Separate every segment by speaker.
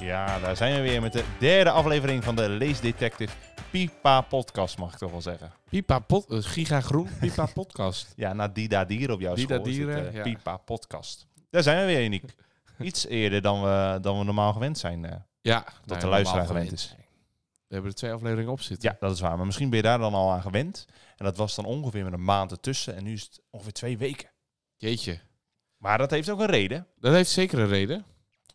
Speaker 1: Ja, daar zijn we weer met de derde aflevering van de Leesdetective Pipa podcast, mag ik toch wel zeggen.
Speaker 2: Pipa pod, uh, Giga Groen, Pipa podcast.
Speaker 1: Ja, na Dida Dieren op jouw
Speaker 2: Dida
Speaker 1: school is het,
Speaker 2: Dieren,
Speaker 1: eh,
Speaker 2: ja.
Speaker 1: Pipa podcast. Daar zijn we weer, Uniek. Iets eerder dan we, dan we normaal gewend zijn. eh.
Speaker 2: Ja,
Speaker 1: de luisteraar gewend is.
Speaker 2: We hebben er twee afleveringen op zitten.
Speaker 1: ja, dat is waar. Maar misschien ben je daar dan al aan gewend. En dat was dan ongeveer met een maand ertussen. En nu is het ongeveer twee weken.
Speaker 2: Jeetje.
Speaker 1: Maar dat heeft ook een reden.
Speaker 2: Dat heeft zeker een reden.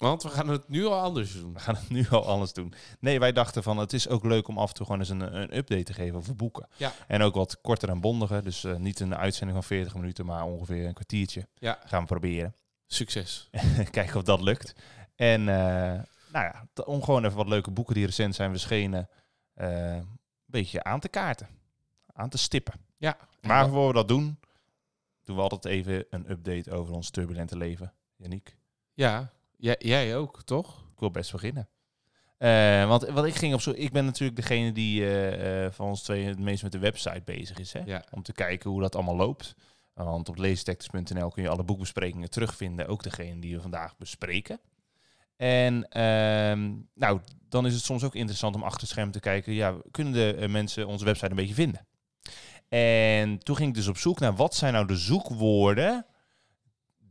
Speaker 2: Want we gaan het nu al anders doen.
Speaker 1: We gaan het nu al anders doen. Nee, wij dachten van het is ook leuk om af en toe gewoon eens een, een update te geven over boeken.
Speaker 2: Ja.
Speaker 1: En ook wat korter en bondiger. Dus eh, niet een uitzending van 40 minuten, maar ongeveer een kwartiertje.
Speaker 2: Ja.
Speaker 1: Gaan we proberen.
Speaker 2: Succes.
Speaker 1: Kijken of dat lukt. En eh, nou ja, om gewoon even wat leuke boeken die recent zijn verschenen, eh, een beetje aan te kaarten. Aan te stippen.
Speaker 2: Ja.
Speaker 1: Maar voor we dat doen, doen we altijd even een update over ons turbulente leven. Yannick,
Speaker 2: Ja, jij, jij ook, toch?
Speaker 1: ik wil best beginnen. Eh, want wat ik ging op zo, ik ben natuurlijk degene die eh, eh, van ons twee het meest met de website bezig is. Hè?
Speaker 2: Ja.
Speaker 1: Om te kijken hoe dat allemaal loopt. Want op leestexters.nl kun je alle boekbesprekingen terugvinden. Ook degene die we vandaag bespreken. En ehm, nou, dan is het soms ook interessant om achter het scherm te kijken. Ja, kunnen de mensen onze website een beetje vinden? En toen ging ik dus op zoek naar wat zijn nou de zoekwoorden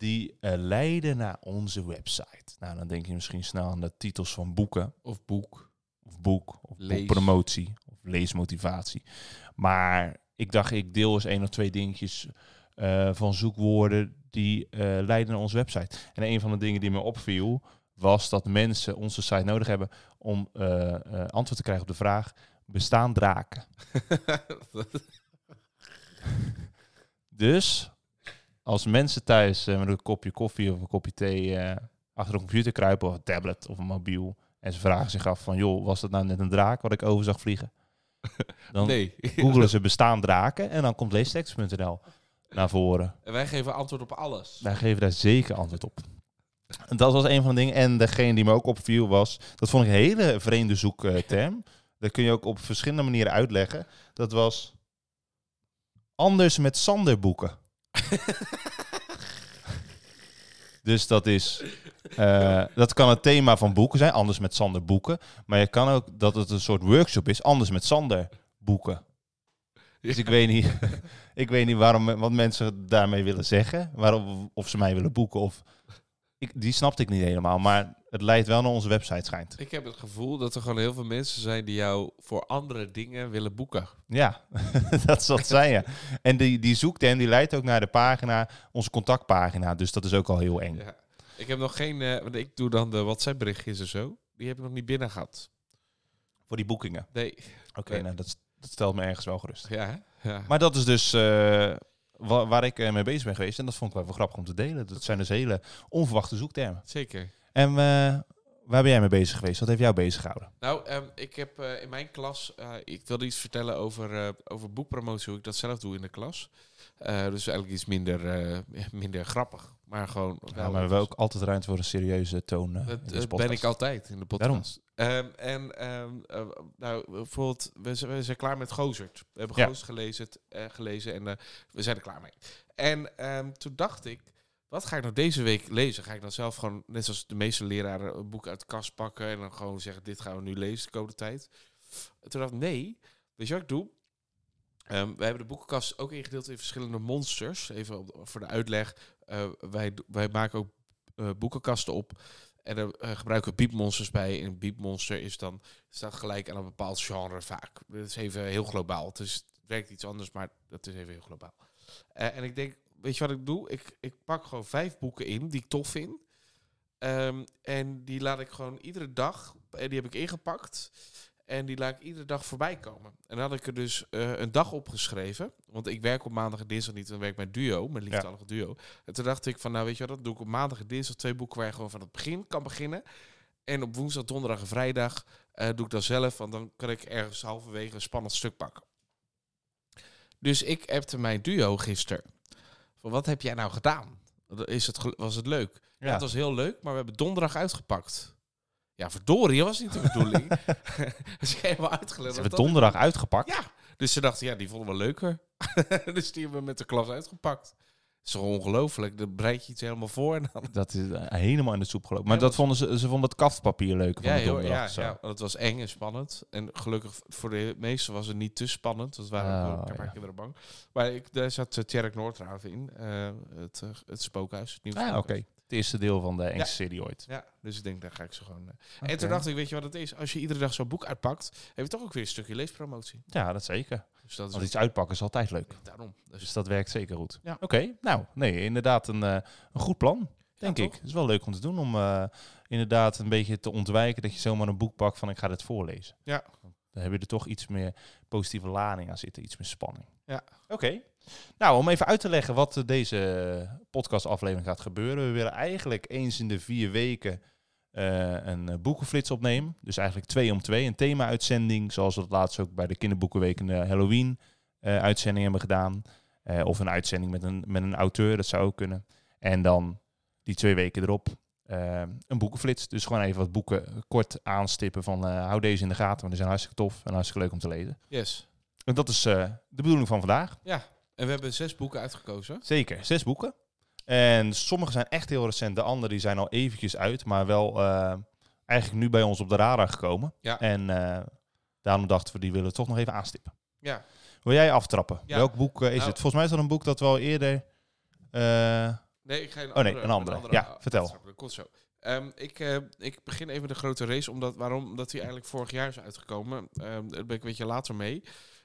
Speaker 1: die eh, leiden naar onze website. Nou, dan denk je misschien snel aan de titels van boeken
Speaker 2: Of boek.
Speaker 1: of boek of
Speaker 2: Lees.
Speaker 1: boekpromotie of leesmotivatie. Maar ik dacht, ik deel eens één of twee dingetjes eh, van zoekwoorden die eh, leiden naar onze website. En een van de dingen die me opviel was dat mensen onze site nodig hebben om antwoord te krijgen op de vraag: bestaan draken? Dus als mensen thuis eh, met een kopje koffie of een kopje thee eh, achter een computer kruipen of een tablet of een mobiel en ze vragen zich af van joh, was dat nou net een draak wat ik over zag vliegen? Dan
Speaker 2: nee.
Speaker 1: googelen ze bestaan draken en dan komt leestekst.nl naar voren.
Speaker 2: En wij geven antwoord op alles.
Speaker 1: Wij geven daar zeker antwoord op. En Dat was een van de dingen. En degene die me ook opviel was, dat vond ik een hele vreemde zoekterm. Dat kun je ook op verschillende manieren uitleggen. Dat was anders met Sander boeken. dus dat is, eh, dat kan het thema van boeken zijn, anders met Sander boeken. Maar je kan ook dat het een soort workshop is, anders met Sander boeken. Dus ik weet niet, ik weet niet waarom, wat mensen daarmee willen zeggen. Waarom, of ze mij willen boeken. Of, ik, die snapte ik niet helemaal. Maar het leidt wel naar onze website, schijnt.
Speaker 2: Ik heb het gevoel dat er gewoon heel veel mensen zijn die jou voor andere dingen willen boeken.
Speaker 1: Ja, dat zal het zijn, ja. En die, die zoekterm die leidt ook naar de pagina, onze contactpagina. Dus dat is ook al heel eng.
Speaker 2: Ja. Ik heb nog geen, eh, want ik doe dan de WhatsApp berichtjes en zo. Die heb ik nog niet binnen gehad.
Speaker 1: Voor die boekingen.
Speaker 2: Nee.
Speaker 1: Oké,
Speaker 2: Nee.
Speaker 1: nou, dat, dat stelt me ergens wel gerust.
Speaker 2: Ja, hè? ja.
Speaker 1: Maar dat is dus eh, wa- waar ik eh, mee bezig ben geweest. En dat vond ik wel wel grappig om te delen. Dat zijn dus hele onverwachte zoektermen.
Speaker 2: zeker.
Speaker 1: En eh, waar ben jij mee bezig geweest? Wat heeft jou bezig gehouden?
Speaker 2: Nou, ehm, ik heb eh, in mijn klas, ik wilde iets vertellen over, over boekpromotie, hoe ik dat zelf doe in de klas. Dus eigenlijk iets minder, minder grappig, maar gewoon
Speaker 1: Ja,
Speaker 2: wel.
Speaker 1: maar we hebben ook altijd ruimte voor een serieuze toon. eh,
Speaker 2: Dat, dat ben ik altijd in de podcast. Ehm, en ehm, eh, nou, bijvoorbeeld, we zijn, we zijn klaar met Gozert. We hebben
Speaker 1: Ja.
Speaker 2: Gozert gelezen, eh, gelezen en eh, we zijn er klaar mee. En ehm, toen dacht ik, wat ga ik nou deze week lezen? Ga ik dan zelf gewoon, net zoals de meeste leraren, een boek uit de kast pakken en dan gewoon zeggen, dit gaan we nu lezen de komende tijd? Toen dacht ik, nee, weet je wat ik doe? Ehm, we hebben de boekenkast ook ingedeeld in verschillende monsters. Even op- voor de uitleg. Eh, wij, wij maken ook eh, boekenkasten op. En daar eh, gebruiken we biepmonsters bij. En een biepmonster is dan, staat gelijk aan een bepaald genre vaak. Dat is even heel globaal. Het, is, het werkt iets anders, maar dat is even heel globaal. En ik denk, weet je wat ik doe? Ik, ik pak gewoon vijf boeken in die ik tof vind. Ehm, en die laat ik gewoon iedere dag, en die heb ik ingepakt. En die laat ik iedere dag voorbij komen. En dan had ik er dus eh, een dag opgeschreven. Want ik werk op maandag en dinsdag niet. Dan werk ik bij Duo, mijn liefdadige duo. En toen dacht ik van, nou weet je wat, dat doe ik op maandag en dinsdag twee boeken waar je gewoon van het begin kan beginnen. En op woensdag, donderdag en vrijdag eh, doe ik dat zelf. Want dan kan ik ergens halverwege een spannend stuk pakken. Dus ik appte mijn duo gisteren. Van wat heb jij nou gedaan? Is het, was het leuk? Ja.
Speaker 1: Ja.
Speaker 2: het was heel leuk, maar we hebben donderdag uitgepakt. Ja, verdorie, dat was niet de bedoeling. helemaal uitgelegd.
Speaker 1: Ze hebben
Speaker 2: dat
Speaker 1: donderdag uitgepakt.
Speaker 2: ja, dus ze dachten, ja, die vonden we leuker. dus die hebben we met de klas uitgepakt. is toch ongelooflijk? Dan bereid je iets helemaal voor en dan...
Speaker 1: Dat is eh, helemaal in de soep gelopen. Maar
Speaker 2: Ja,
Speaker 1: dat vonden ze, ze vonden het kaftpapier leuk van
Speaker 2: Ja,
Speaker 1: de donderdag.
Speaker 2: ja,
Speaker 1: zo.
Speaker 2: ja, het was eng en spannend. En gelukkig voor de meesten was het niet te spannend. Dat waren
Speaker 1: Oh,
Speaker 2: een paar
Speaker 1: ja.
Speaker 2: kinderen bang. Maar ik, daar zat uh, Tjerk Noordhaven in. eh, het, eh, het spookhuis. Het nieuwe
Speaker 1: Ah, oké. Het eerste deel van de Engelse serie ooit.
Speaker 2: Ja, dus ik denk, daar ga ik ze gewoon... eh. En toen dacht ik, weet je wat het is? Als je iedere dag zo'n boek uitpakt, heb je toch ook weer een stukje leespromotie.
Speaker 1: Ja, dat zeker.
Speaker 2: Dus dat is
Speaker 1: Want iets uitpakken is altijd leuk.
Speaker 2: daarom. Dus
Speaker 1: Dus dat werkt zeker goed.
Speaker 2: Ja.
Speaker 1: Oké, nou, nee, inderdaad een, eh, een goed plan, denk
Speaker 2: Ja,
Speaker 1: ik. Het is wel leuk om te doen, om eh, inderdaad een beetje te ontwijken dat je zomaar een boek pakt van ik ga dit voorlezen.
Speaker 2: Ja.
Speaker 1: Dan heb je er toch iets meer positieve lading aan zitten, iets meer spanning.
Speaker 2: Ja.
Speaker 1: Oké. Nou, om even uit te leggen wat deze podcastaflevering gaat gebeuren. We willen eigenlijk eens in de vier weken eh, een eh, boekenflits opnemen. Dus eigenlijk twee om twee. Een thema-uitzending, zoals we dat laatst ook bij de kinderboekenweek en de eh, uitzending hebben gedaan. Of een uitzending met een, met een auteur, dat zou ook kunnen. En dan die twee weken erop een boekenflits. Dus gewoon even wat boeken kort aanstippen van hou deze in de gaten, want die zijn hartstikke tof en hartstikke leuk om te lezen.
Speaker 2: Yes.
Speaker 1: En dat is de bedoeling van vandaag.
Speaker 2: Ja, en we hebben zes boeken uitgekozen.
Speaker 1: Zeker, zes boeken. En sommige zijn echt heel recent, de andere die zijn al eventjes uit, maar wel eh, eigenlijk nu bij ons op de radar gekomen.
Speaker 2: Ja.
Speaker 1: En eh, daarom dachten we, die willen we toch nog even aanstippen.
Speaker 2: Ja.
Speaker 1: Wil jij aftrappen?
Speaker 2: Ja.
Speaker 1: Welk boek eh, is
Speaker 2: Nou-
Speaker 1: het? Volgens mij is dat een boek dat we al eerder...
Speaker 2: Nee, ik ga een
Speaker 1: Oh, nee, een andere. Ja,
Speaker 2: ah,
Speaker 1: vertel.
Speaker 2: Dat komt zo. Ehm, ik, ik begin even de grote race. Omdat, waarom? Omdat hij eigenlijk vorig jaar is uitgekomen. Ehm daar ben ik een beetje later mee.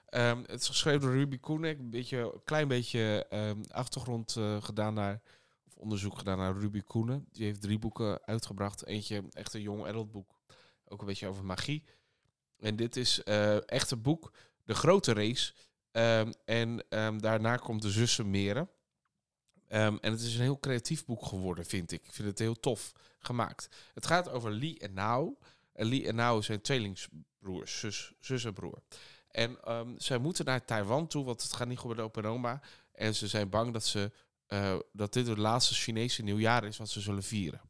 Speaker 2: Ehm, het is geschreven door Ruby Koenig. Een beetje, een klein beetje ehm, achtergrond eh, gedaan naar... Of onderzoek gedaan naar Ruby Koenen. Die heeft drie boeken uitgebracht. Eentje echt een jong adult boek. Ook een beetje over magie. En dit is eh, echt een boek. De grote race. Ehm, en daarna komt de zussen Meren. En het is een heel creatief boek geworden, vind ik. Ik vind het heel tof gemaakt. Het gaat over Lee en Nao. En Lee en Nao zijn tweelingsbroers, zus, zus en broer. En ehm, zij moeten naar Taiwan toe, want het gaat niet goed met de opa en oma. En ze zijn bang dat, ze, eh, dat dit het laatste Chinese nieuwjaar is wat ze zullen vieren.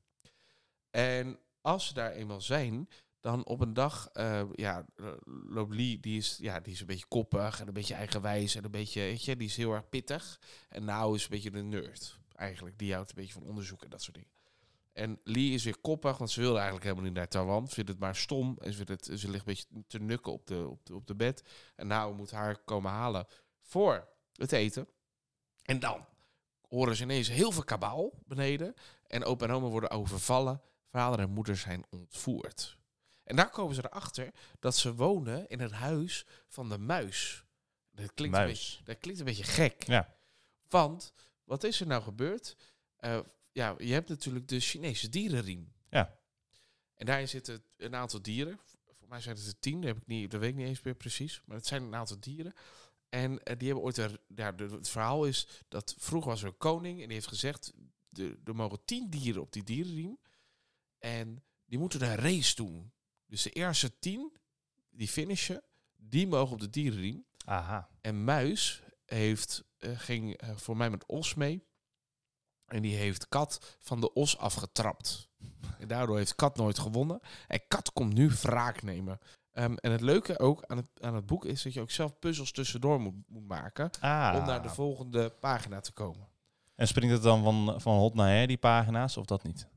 Speaker 2: En als ze daar eenmaal zijn, dan op een dag, eh, ja, loopt Lee, die is, ja, die is een beetje koppig en een beetje eigenwijs en een beetje, weet je, die is heel erg pittig. En Nou is een beetje de nerd, eigenlijk. Die houdt een beetje van onderzoek en dat soort dingen. En Lee is weer koppig, want ze wilde eigenlijk helemaal niet naar Taiwan. Ze vindt het maar stom en ze, vindt het, ze ligt een beetje te nukken op de, op de, op de bed. En Nou moet haar komen halen voor het eten. En dan horen ze ineens heel veel kabaal beneden. En opa en oma worden overvallen. Vader en moeder zijn ontvoerd. En daar komen ze erachter dat ze wonen in het huis van de muis. Dat klinkt, Een, beetje,
Speaker 1: muis.
Speaker 2: dat klinkt een beetje gek.
Speaker 1: Ja.
Speaker 2: Want, wat is er nou gebeurd? Eh, ja, je hebt natuurlijk de Chinese dierenriem.
Speaker 1: Ja.
Speaker 2: En daarin zitten een aantal dieren. Voor mij zijn het er tien, dat, heb ik niet, dat weet ik niet eens meer precies. Maar het zijn een aantal dieren. En eh, die hebben ooit... Een, ja, de, het verhaal is dat vroeger was er een koning en die heeft gezegd... de- er mogen tien dieren op die dierenriem. En die moeten een race doen. Dus de eerste tien, die finishen, die mogen op de dierenriem.
Speaker 1: Aha.
Speaker 2: En Muis heeft, eh, ging eh, voor mij met Os mee. En die heeft Kat van de Os afgetrapt. En daardoor heeft Kat nooit gewonnen. En Kat komt nu wraak nemen. Ehm, en het leuke ook aan het, aan het boek is dat je ook zelf puzzels tussendoor moet, moet maken.
Speaker 1: Ah.
Speaker 2: Om naar de volgende pagina te komen.
Speaker 1: En springt het dan van, van hot naar her, die pagina's, of dat niet?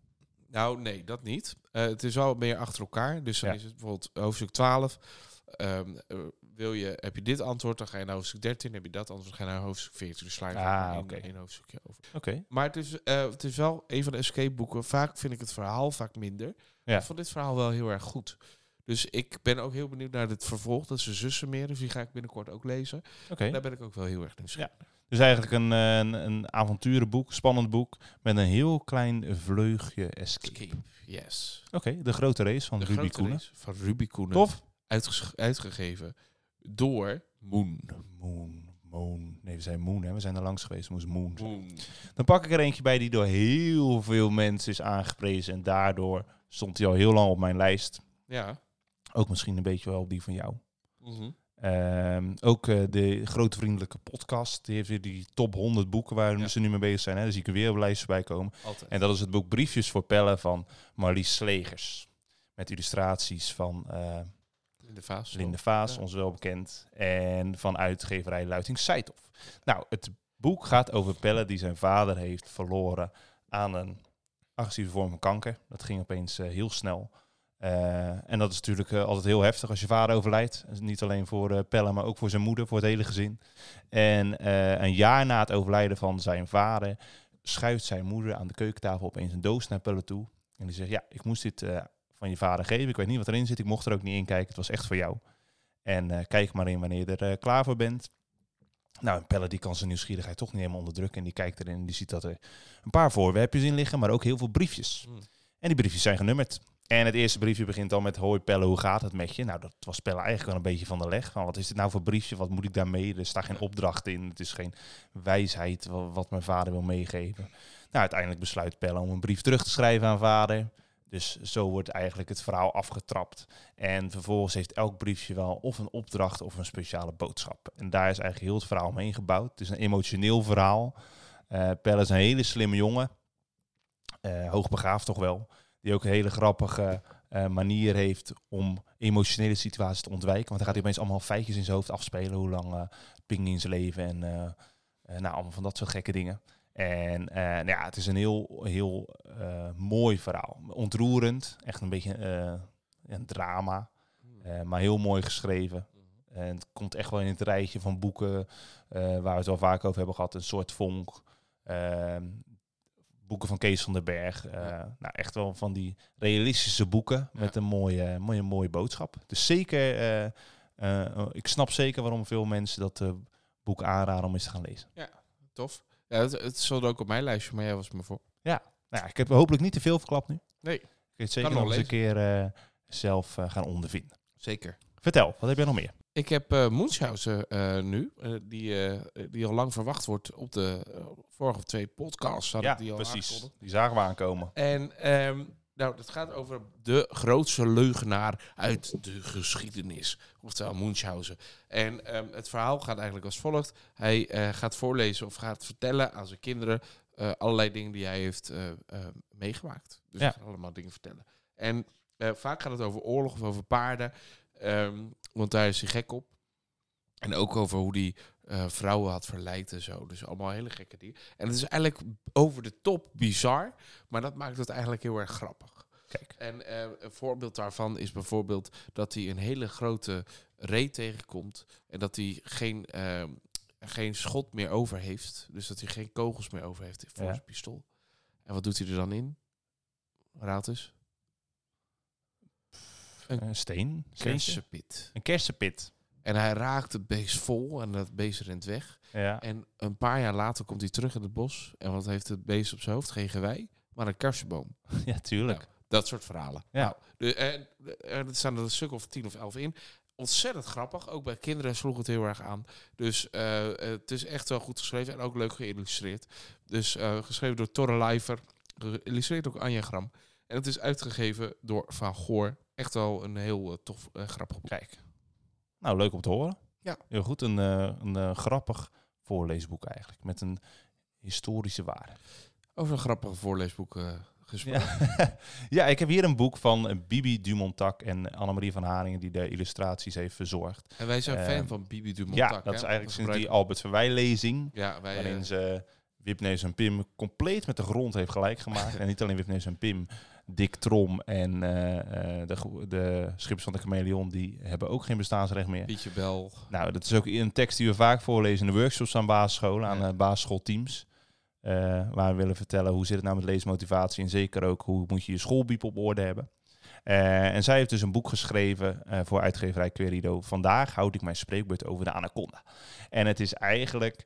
Speaker 2: Nou, nee, dat niet. Eh, het is wel meer achter elkaar. Dus dan
Speaker 1: Ja.
Speaker 2: is het bijvoorbeeld hoofdstuk 12. Ehm, eh, wil je, heb je dit antwoord, dan ga je naar hoofdstuk 13. Heb je dat antwoord, dan ga je naar hoofdstuk 14. Dus sla je
Speaker 1: Ah,
Speaker 2: één, hoofdstukje over.
Speaker 1: Oké.
Speaker 2: Maar het is, eh, het is wel een van de escape boeken. Vaak vind ik het verhaal vaak minder.
Speaker 1: Ja.
Speaker 2: Ik vond dit verhaal wel heel erg goed. Dus ik ben ook heel benieuwd naar het vervolg. Dat is de zussen meer. Dus die ga ik binnenkort ook lezen.
Speaker 1: Oké.
Speaker 2: Daar ben ik ook wel heel erg nieuwsgierig.
Speaker 1: Dus eigenlijk een, eh, een, een avonturenboek, spannend boek, met een heel klein vleugje escape.
Speaker 2: Escape, yes.
Speaker 1: Oké, de grote race van
Speaker 2: De
Speaker 1: Ruby
Speaker 2: grote
Speaker 1: Koenen.
Speaker 2: race van Ruby Koenen.
Speaker 1: Tof.
Speaker 2: Uitgegeven door Moon.
Speaker 1: Moon, Moon. Nee, we zijn Moon, hè. We zijn er langs geweest. Moest Moon. Dan pak ik er eentje bij die door heel veel mensen is aangeprezen. En daardoor stond hij al heel lang op mijn lijst.
Speaker 2: Ja.
Speaker 1: Ook misschien een beetje wel op die van jou.
Speaker 2: Mhm.
Speaker 1: Ehm, ook eh, de Grote Vriendelijke Podcast. Die heeft weer die top 100 boeken waar
Speaker 2: Ja.
Speaker 1: ze nu mee bezig zijn. Hè. Zie ik er weer op de lijst bij komen.
Speaker 2: Altijd.
Speaker 1: En dat is het boek Briefjes voor Pellen van Marlies Slegers. Met illustraties van eh,
Speaker 2: in de vaas.
Speaker 1: Linde Vaas,
Speaker 2: Ja.
Speaker 1: ons wel bekend. En van uitgeverij Luiting Seithof. Nou, het boek gaat over Pelle die zijn vader heeft verloren aan een agressieve vorm van kanker. Dat ging opeens eh, heel snel. Eh, en dat is natuurlijk eh, altijd heel heftig als je vader overlijdt. Dus niet alleen voor Pelle, maar ook voor zijn moeder, voor het hele gezin. En een jaar na het overlijden van zijn vader schuift zijn moeder aan de keukentafel opeens een doos naar Pelle toe. En die zegt, ja, ik moest dit van je vader geven. Ik weet niet wat erin zit. Ik mocht er ook niet in kijken. Het was echt voor jou. En eh, kijk maar in wanneer je er eh, klaar voor bent. Nou, en Pelle die kan zijn nieuwsgierigheid toch niet helemaal onderdrukken. En die kijkt erin en die ziet dat er een paar voorwerpjes in liggen, maar ook heel veel briefjes.
Speaker 2: Hmm.
Speaker 1: En die briefjes zijn genummerd. En het eerste briefje begint al met: Hoi Pelle, hoe gaat het met je? Nou, dat was Pelle eigenlijk wel een beetje van de leg. Van wat is dit nou voor briefje? Wat moet ik daarmee? Er staat geen opdracht in. Het is geen wijsheid wa- wat mijn vader wil meegeven. Nou, uiteindelijk besluit Pelle om een brief terug te schrijven aan vader. Dus zo wordt eigenlijk het verhaal afgetrapt. En vervolgens heeft elk briefje wel of een opdracht of een speciale boodschap. En daar is eigenlijk heel het verhaal omheen gebouwd. Het is een emotioneel verhaal. Pelle is een hele slimme jongen. Eh, hoogbegaafd toch wel. Die ook een hele grappige eh, manier heeft om emotionele situaties te ontwijken. Want dan gaat hij opeens allemaal feitjes in zijn hoofd afspelen. Hoe lang eh ping in zijn leven en nou, allemaal van dat soort gekke dingen. En eh, nou ja, het is een heel, heel eh, mooi verhaal. Ontroerend. Echt een beetje eh, een drama. Eh, maar heel mooi geschreven. En het komt echt wel in het rijtje van boeken waar we het wel vaak over hebben gehad. Een soort vonk. Ehm, boeken van Kees van den Berg. Nou, echt wel van die realistische boeken met een mooie, mooie, mooie boodschap. Dus zeker, ik snap zeker waarom veel mensen dat boek aanraden om eens te gaan lezen.
Speaker 2: Tof. Ja, het, het stond ook op mijn lijstje, maar jij was me voor.
Speaker 1: Nou, ja, ik heb hopelijk niet te veel verklapt nu.
Speaker 2: Nee.
Speaker 1: Ik ga het zeker
Speaker 2: nog
Speaker 1: eens een keer eh, zelf eh, gaan ondervinden.
Speaker 2: Zeker.
Speaker 1: Vertel, wat heb jij nog meer?
Speaker 2: Ik heb Munchausen eh, nu, die, die al lang verwacht wordt op de vorige twee podcasts.
Speaker 1: Ja,
Speaker 2: die al
Speaker 1: precies. Die zagen we aankomen.
Speaker 2: En ehm, nou, het gaat over de grootste leugenaar uit de geschiedenis. Oftewel Munchausen. En ehm, het verhaal gaat eigenlijk als volgt. Hij eh, gaat voorlezen of gaat vertellen aan zijn kinderen eh, allerlei dingen die hij heeft eh, meegemaakt. Dus
Speaker 1: Ja.
Speaker 2: allemaal dingen vertellen. En vaak gaat het over oorlog of over paarden. ehm, want daar is hij gek op. En ook over hoe hij eh, vrouwen had verleid en zo. Dus allemaal hele gekke dingen. En het is eigenlijk over de top bizar. Maar dat maakt het eigenlijk heel erg grappig.
Speaker 1: Kijk.
Speaker 2: En eh, een voorbeeld daarvan is bijvoorbeeld dat hij een hele grote ree tegenkomt. En dat hij geen, eh, geen schot meer over heeft. Dus dat hij geen kogels meer over heeft voor
Speaker 1: Ja.
Speaker 2: zijn pistool. En wat doet hij er dan in? Raad eens. Een
Speaker 1: Een steen?
Speaker 2: kersenpit.
Speaker 1: Een kersenpit.
Speaker 2: En hij raakt het beest vol en dat beest rent weg.
Speaker 1: Ja.
Speaker 2: En een paar jaar later komt hij terug in het bos. En wat heeft het beest op zijn hoofd? Geen gewei, maar een kersenboom.
Speaker 1: ja, tuurlijk.
Speaker 2: Nou, dat soort verhalen.
Speaker 1: Ja.
Speaker 2: Nou, de, en, er staan er een stuk of tien of elf in. Ontzettend grappig. Ook bij kinderen sloeg het heel erg aan. Dus eh, het is echt wel goed geschreven en ook leuk geïllustreerd. Dus eh, geschreven door Torre Lijver. Geïllustreerd ook Anja Gram. En het is uitgegeven door Van Goor. Echt wel een heel eh, tof, eh, grappig boek.
Speaker 1: Kijk. Nou, leuk om te horen.
Speaker 2: Ja.
Speaker 1: Heel goed. Een, eh, een eh, grappig voorleesboek eigenlijk. Met een historische waarde.
Speaker 2: Over een grappige voorleesboek eh, gesproken.
Speaker 1: Ja. ja, ik heb hier een boek van Bibi Dumontak en Annemarie van Haringen die de illustraties heeft verzorgd.
Speaker 2: En wij zijn fan van Bibi Dumont.
Speaker 1: ja, dat is eigenlijk sinds die Albert Verwij lezing.
Speaker 2: Ja, wij...
Speaker 1: waarin ze Wipneus en Pim compleet met de grond heeft gelijk gemaakt. en niet alleen Wipneus en Pim, Dick Trom en eh, eh, de, de Schippers van de Chameleon, die hebben ook geen bestaansrecht meer.
Speaker 2: Pietje Bel.
Speaker 1: Nou, dat is ook een tekst die we vaak voorlezen in de workshops aan basisscholen, aan
Speaker 2: Ja.
Speaker 1: eh, basisschoolteams. waar we willen vertellen hoe zit het nou met leesmotivatie en zeker ook hoe moet je je schoolbiep op orde hebben. En zij heeft dus een boek geschreven voor uitgeverij Querido. Vandaag houd ik mijn spreekbeurt over de anaconda. En het is eigenlijk,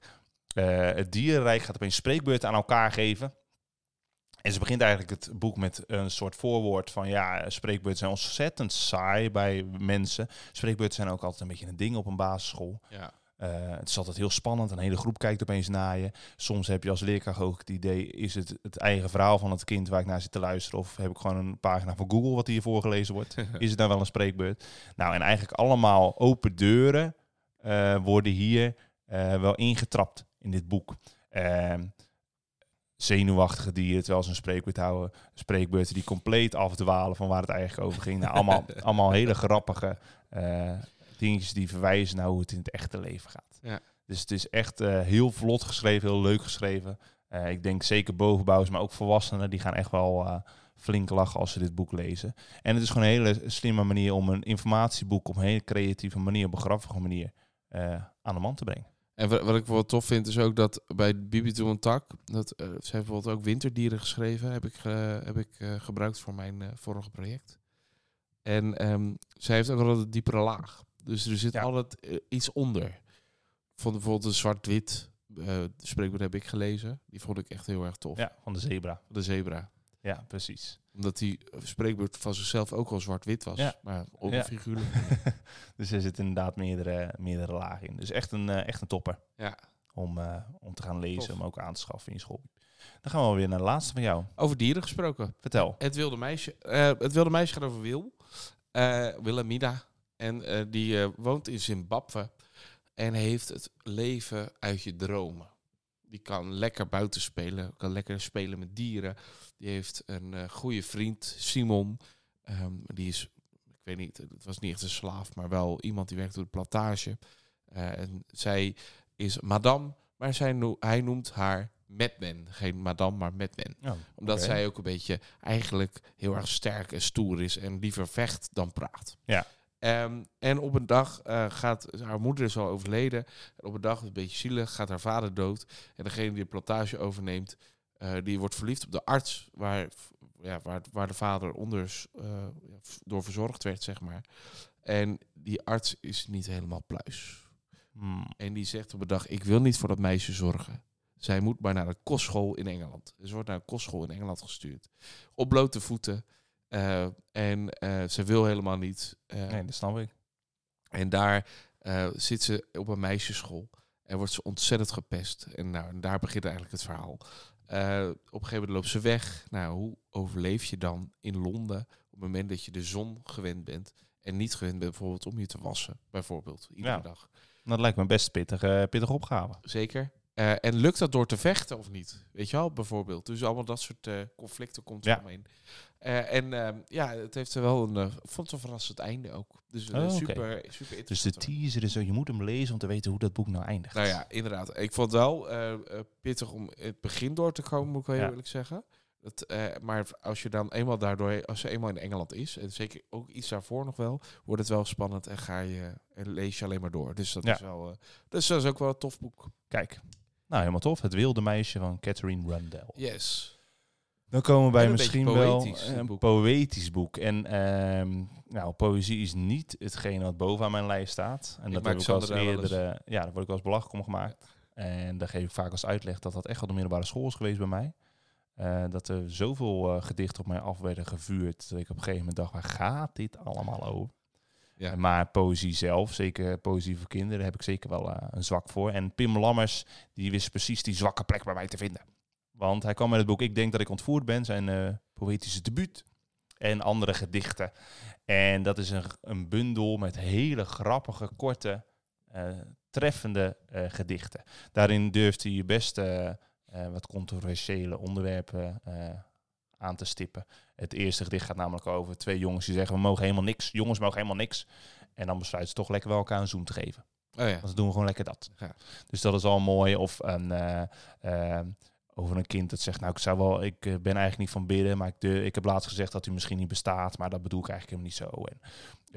Speaker 1: het dierenrijk gaat opeens spreekbeurten aan elkaar geven. En ze begint eigenlijk het boek met een soort voorwoord van ja, spreekbeurten zijn ontzettend saai bij mensen. Spreekbeurten zijn ook altijd een beetje een ding op een basisschool.
Speaker 2: Ja.
Speaker 1: Eh, het is altijd heel spannend. Een hele groep kijkt opeens naar je. Soms heb je als leerkracht ook het idee... is het het eigen verhaal van het kind waar ik naar zit te luisteren... of heb ik gewoon een pagina van Google wat hier voorgelezen wordt? is het dan wel een spreekbeurt? Nou, en eigenlijk allemaal open deuren eh, worden hier eh, wel ingetrapt in dit boek. Ehm zenuwachtige dieren, terwijl ze een spreekbeurt houden. Spreekbeurten die compleet afdwalen van waar het eigenlijk over ging. Nou, allemaal, allemaal hele grappige... eh, dingetjes die verwijzen naar hoe het in het echte leven gaat.
Speaker 2: Ja.
Speaker 1: Dus het is echt eh, heel vlot geschreven, heel leuk geschreven. Eh, ik denk zeker bovenbouwers, maar ook volwassenen, die gaan echt wel flink lachen als ze dit boek lezen. En het is gewoon een hele slimme manier om een informatieboek op een hele creatieve manier, op een grappige manier, aan de man te brengen.
Speaker 2: En wat, wat ik wel tof vind is ook dat bij Bibi en Tak, dat eh, ze heeft bijvoorbeeld ook winterdieren geschreven, heb ik, heb ik eh, gebruikt voor mijn eh, vorige project. En ehm, zij heeft ook altijd een diepere laag. Dus er zit
Speaker 1: Ja.
Speaker 2: altijd eh, iets onder. Vond bijvoorbeeld een zwart-wit eh, spreekwoord heb ik gelezen. Die vond ik echt heel erg tof.
Speaker 1: Ja, van de zebra.
Speaker 2: De zebra.
Speaker 1: Ja, precies.
Speaker 2: Omdat die spreekwoord van zichzelf ook al zwart-wit was.
Speaker 1: Ja.
Speaker 2: Maar op
Speaker 1: Ja.
Speaker 2: figuurlijk.
Speaker 1: dus er zitten inderdaad meerdere, meerdere lagen in. Dus echt een, eh, echt een topper
Speaker 2: Ja.
Speaker 1: om, eh, om te gaan lezen,
Speaker 2: Tof.
Speaker 1: om ook aan te schaffen in je school. Dan gaan we weer naar de laatste van jou.
Speaker 2: Over dieren gesproken.
Speaker 1: Vertel.
Speaker 2: Het wilde meisje. eh, het wilde meisje gaat over Wil. Wilhelmina. En die woont in Zimbabwe. En heeft het leven uit je dromen. Die kan lekker buiten spelen. Kan lekker spelen met dieren. Die heeft een eh, goede vriend, Simon. Ehm, die is, ik weet niet, het was niet echt een slaaf, maar wel iemand die werkt op de plantage. Eh, en zij is madame, maar zij no- hij noemt haar Madman. Geen madame, maar Madman
Speaker 1: Oh,
Speaker 2: omdat zij ook een beetje eigenlijk heel erg sterk en stoer is en liever vecht dan praat.
Speaker 1: Ja.
Speaker 2: Ehm, en op een dag eh, gaat haar moeder is al overleden. En op een dag, een beetje zielig, gaat haar vader dood. En degene die de plantage overneemt, eh, die wordt verliefd op de arts waar, ja, waar, waar de vader onder eh, door verzorgd werd, zeg maar. En die arts is niet helemaal pluis.
Speaker 1: Hmm.
Speaker 2: En die zegt op een dag, ik wil niet voor dat meisje zorgen. Zij moet maar naar een kostschool in Engeland. Ze wordt naar een kostschool in Engeland gestuurd. Op blote voeten. Eh, en eh, ze wil helemaal niet. Eh,
Speaker 1: Nee, dat snap ik.
Speaker 2: En daar zit ze op een meisjesschool. En wordt ze ontzettend gepest. En, nou, en daar begint eigenlijk het verhaal. Op een gegeven moment loopt ze weg. Nou, hoe overleef je dan in Londen op het moment dat je de zon gewend bent en niet gewend bent bijvoorbeeld om je te wassen, bijvoorbeeld, iedere
Speaker 1: Ja.
Speaker 2: dag.
Speaker 1: Dat lijkt me best pittig, pittig opgave.
Speaker 2: Zeker. Eh, en lukt dat door te vechten of niet? Weet je wel, bijvoorbeeld. Dus allemaal dat soort eh, conflicten komt er omheen. Eh, en ehm, ja, het heeft er wel een, vond het een verrassend einde ook. Dus
Speaker 1: Oh,
Speaker 2: super, super
Speaker 1: Dus de
Speaker 2: interessant.
Speaker 1: teaser is zo, je moet hem lezen om te weten hoe dat boek nou eindigt.
Speaker 2: Nou ja, inderdaad. Ik vond het wel pittig om het begin door te komen, moet ik wel
Speaker 1: Ja.
Speaker 2: eerlijk zeggen. Dat, maar als je dan eenmaal daardoor, als je eenmaal in Engeland is, en zeker ook iets daarvoor nog wel, wordt het wel spannend en ga je en lees je alleen maar door. Dus dat
Speaker 1: Ja.
Speaker 2: is wel, dus dat is ook wel een tof boek.
Speaker 1: Kijk. Nou, helemaal tof. Het wilde meisje van Catherine Rundell.
Speaker 2: Yes.
Speaker 1: Dan komen we bij
Speaker 2: En een
Speaker 1: misschien
Speaker 2: beetje
Speaker 1: wel een
Speaker 2: boek.
Speaker 1: poëtisch boek. En ehm, nou, poëzie is niet hetgene wat boven aan mijn lijst staat. En
Speaker 2: Ik
Speaker 1: dat heb ik al eens
Speaker 2: Sander daar wel eens-
Speaker 1: eerder, eh, ja, daar word ik wel eens belachelijk om gemaakt. En daar geef ik vaak als uitleg dat dat echt wel de middelbare school is geweest bij mij. Eh, dat er zoveel eh, gedichten op mij af werden gevuurd. Dat ik op een gegeven moment dacht, waar gaat dit allemaal over?
Speaker 2: Ja.
Speaker 1: Eh, Maar poëzie zelf, zeker poëzie voor kinderen, heb ik zeker wel eh, een zwak voor. En Pim Lammers, die wist precies die zwakke plek bij mij te vinden. Want hij kwam met het boek Ik denk dat ik ontvoerd ben, zijn eh, poëtische debuut. En andere gedichten. En dat is een, een bundel met hele grappige, korte, treffende gedichten. Daarin durft hij best eh, eh, wat controversiële onderwerpen aan te stippen. Het eerste gedicht gaat namelijk over twee jongens die zeggen... we mogen helemaal niks, jongens mogen helemaal niks. En dan besluiten ze toch lekker wel elkaar een zoen te geven.
Speaker 2: Oh ja.
Speaker 1: Want ze doen gewoon lekker dat.
Speaker 2: Ja.
Speaker 1: Dus dat is al mooi. Of een, eh, eh, over een kind dat zegt, nou ik zou wel, ik eh, ben eigenlijk niet van bidden, maar ik, de, ik heb laatst gezegd dat u misschien niet bestaat, maar dat bedoel ik eigenlijk helemaal niet zo.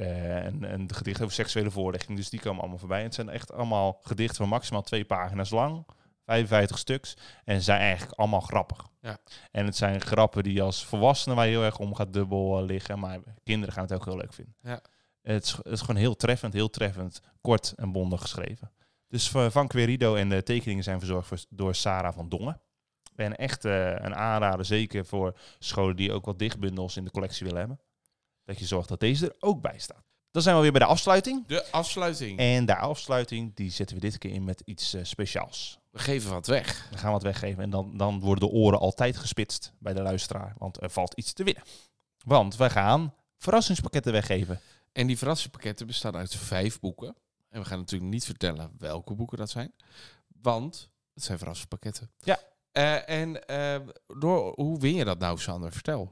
Speaker 1: En, en, en de gedichten over seksuele voorlichting, dus die komen allemaal voorbij. En het zijn echt allemaal gedichten van maximaal twee pagina's lang, 55 stuks, en zijn eigenlijk allemaal grappig.
Speaker 2: Ja.
Speaker 1: En het zijn grappen die als volwassenen waar je heel erg om gaat dubbel eh, liggen, maar kinderen gaan het ook heel leuk vinden.
Speaker 2: Ja.
Speaker 1: Het, is, het is gewoon heel treffend, heel treffend, kort en bondig geschreven. Dus van Querido en de tekeningen zijn verzorgd door Sarah van Dongen. En echt eh, een aanrader, zeker voor scholen die ook wat dichtbundels in de collectie willen hebben. Dat je zorgt dat deze er ook bij staat. Dan zijn we weer bij de afsluiting.
Speaker 2: De afsluiting.
Speaker 1: En de afsluiting, die zetten we dit keer in met iets eh, speciaals.
Speaker 2: We geven wat weg.
Speaker 1: We gaan wat weggeven en dan, dan worden de oren altijd gespitst bij de luisteraar. Want er valt iets te winnen. Want wij gaan verrassingspakketten weggeven.
Speaker 2: En die verrassingspakketten bestaan uit vijf boeken. En we gaan natuurlijk niet vertellen welke boeken dat zijn. Want het zijn verrassingspakketten.
Speaker 1: Ja.
Speaker 2: Eh, en eh, door, hoe win je dat nou, Sander? Vertel.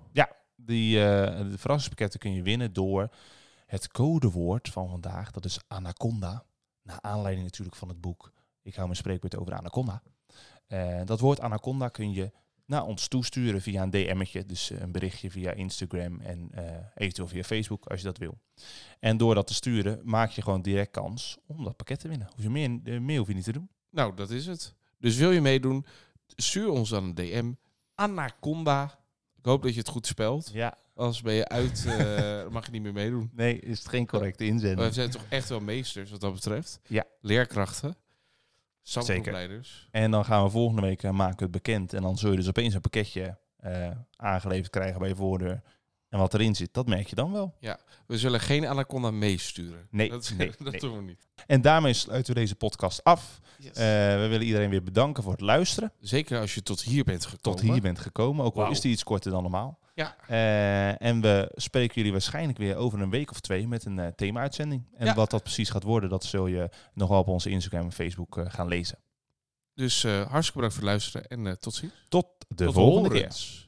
Speaker 1: Die eh, de verrassingspakketten kun je winnen door Het codewoord van vandaag, dat is anaconda. Naar aanleiding natuurlijk van het boek Ik hou mijn spreekwoord over anaconda. Eh, dat woord anaconda kun je naar ons toesturen via een DM'tje. Dus eh, een berichtje via Instagram en eh, eventueel via Facebook als je dat wil. En door dat te sturen maak je gewoon direct kans om dat pakket te winnen. Hoef je meer, meer hoef je niet te doen.
Speaker 2: Nou, dat is het. Dus wil je meedoen, stuur ons dan een DM. Anaconda. Ik hoop dat je het goed spelt.
Speaker 1: Ja.
Speaker 2: Anders ben je uit, mag je niet meer meedoen.
Speaker 1: Nee, is het geen correcte inzending.
Speaker 2: We zijn toch echt wel meesters wat dat betreft.
Speaker 1: Ja.
Speaker 2: Leerkrachten. Samproepleiders.
Speaker 1: En dan gaan we volgende week eh, maken we het bekend. En dan zul je dus opeens een pakketje eh, aangeleverd krijgen bij je voordeur. En wat erin zit, dat merk je dan wel.
Speaker 2: We zullen geen Anaconda meesturen.
Speaker 1: Nee,
Speaker 2: dat,
Speaker 1: nee,
Speaker 2: dat
Speaker 1: nee.
Speaker 2: doen we niet.
Speaker 1: En daarmee sluiten we deze podcast af.
Speaker 2: Yes.
Speaker 1: Eh, we willen iedereen weer bedanken voor het luisteren.
Speaker 2: Zeker als je tot hier bent gekomen.
Speaker 1: Tot hier bent gekomen. Ook al is die iets korter dan normaal.
Speaker 2: Ja.
Speaker 1: Eh, en we spreken jullie waarschijnlijk weer over een week of twee met een eh, thema-uitzending. En
Speaker 2: Ja.
Speaker 1: wat dat precies gaat worden, dat zul je nog wel op onze Instagram en Facebook eh, gaan lezen.
Speaker 2: Dus hartstikke bedankt voor het luisteren en tot ziens.
Speaker 1: Tot de
Speaker 2: Tot
Speaker 1: volgende keer.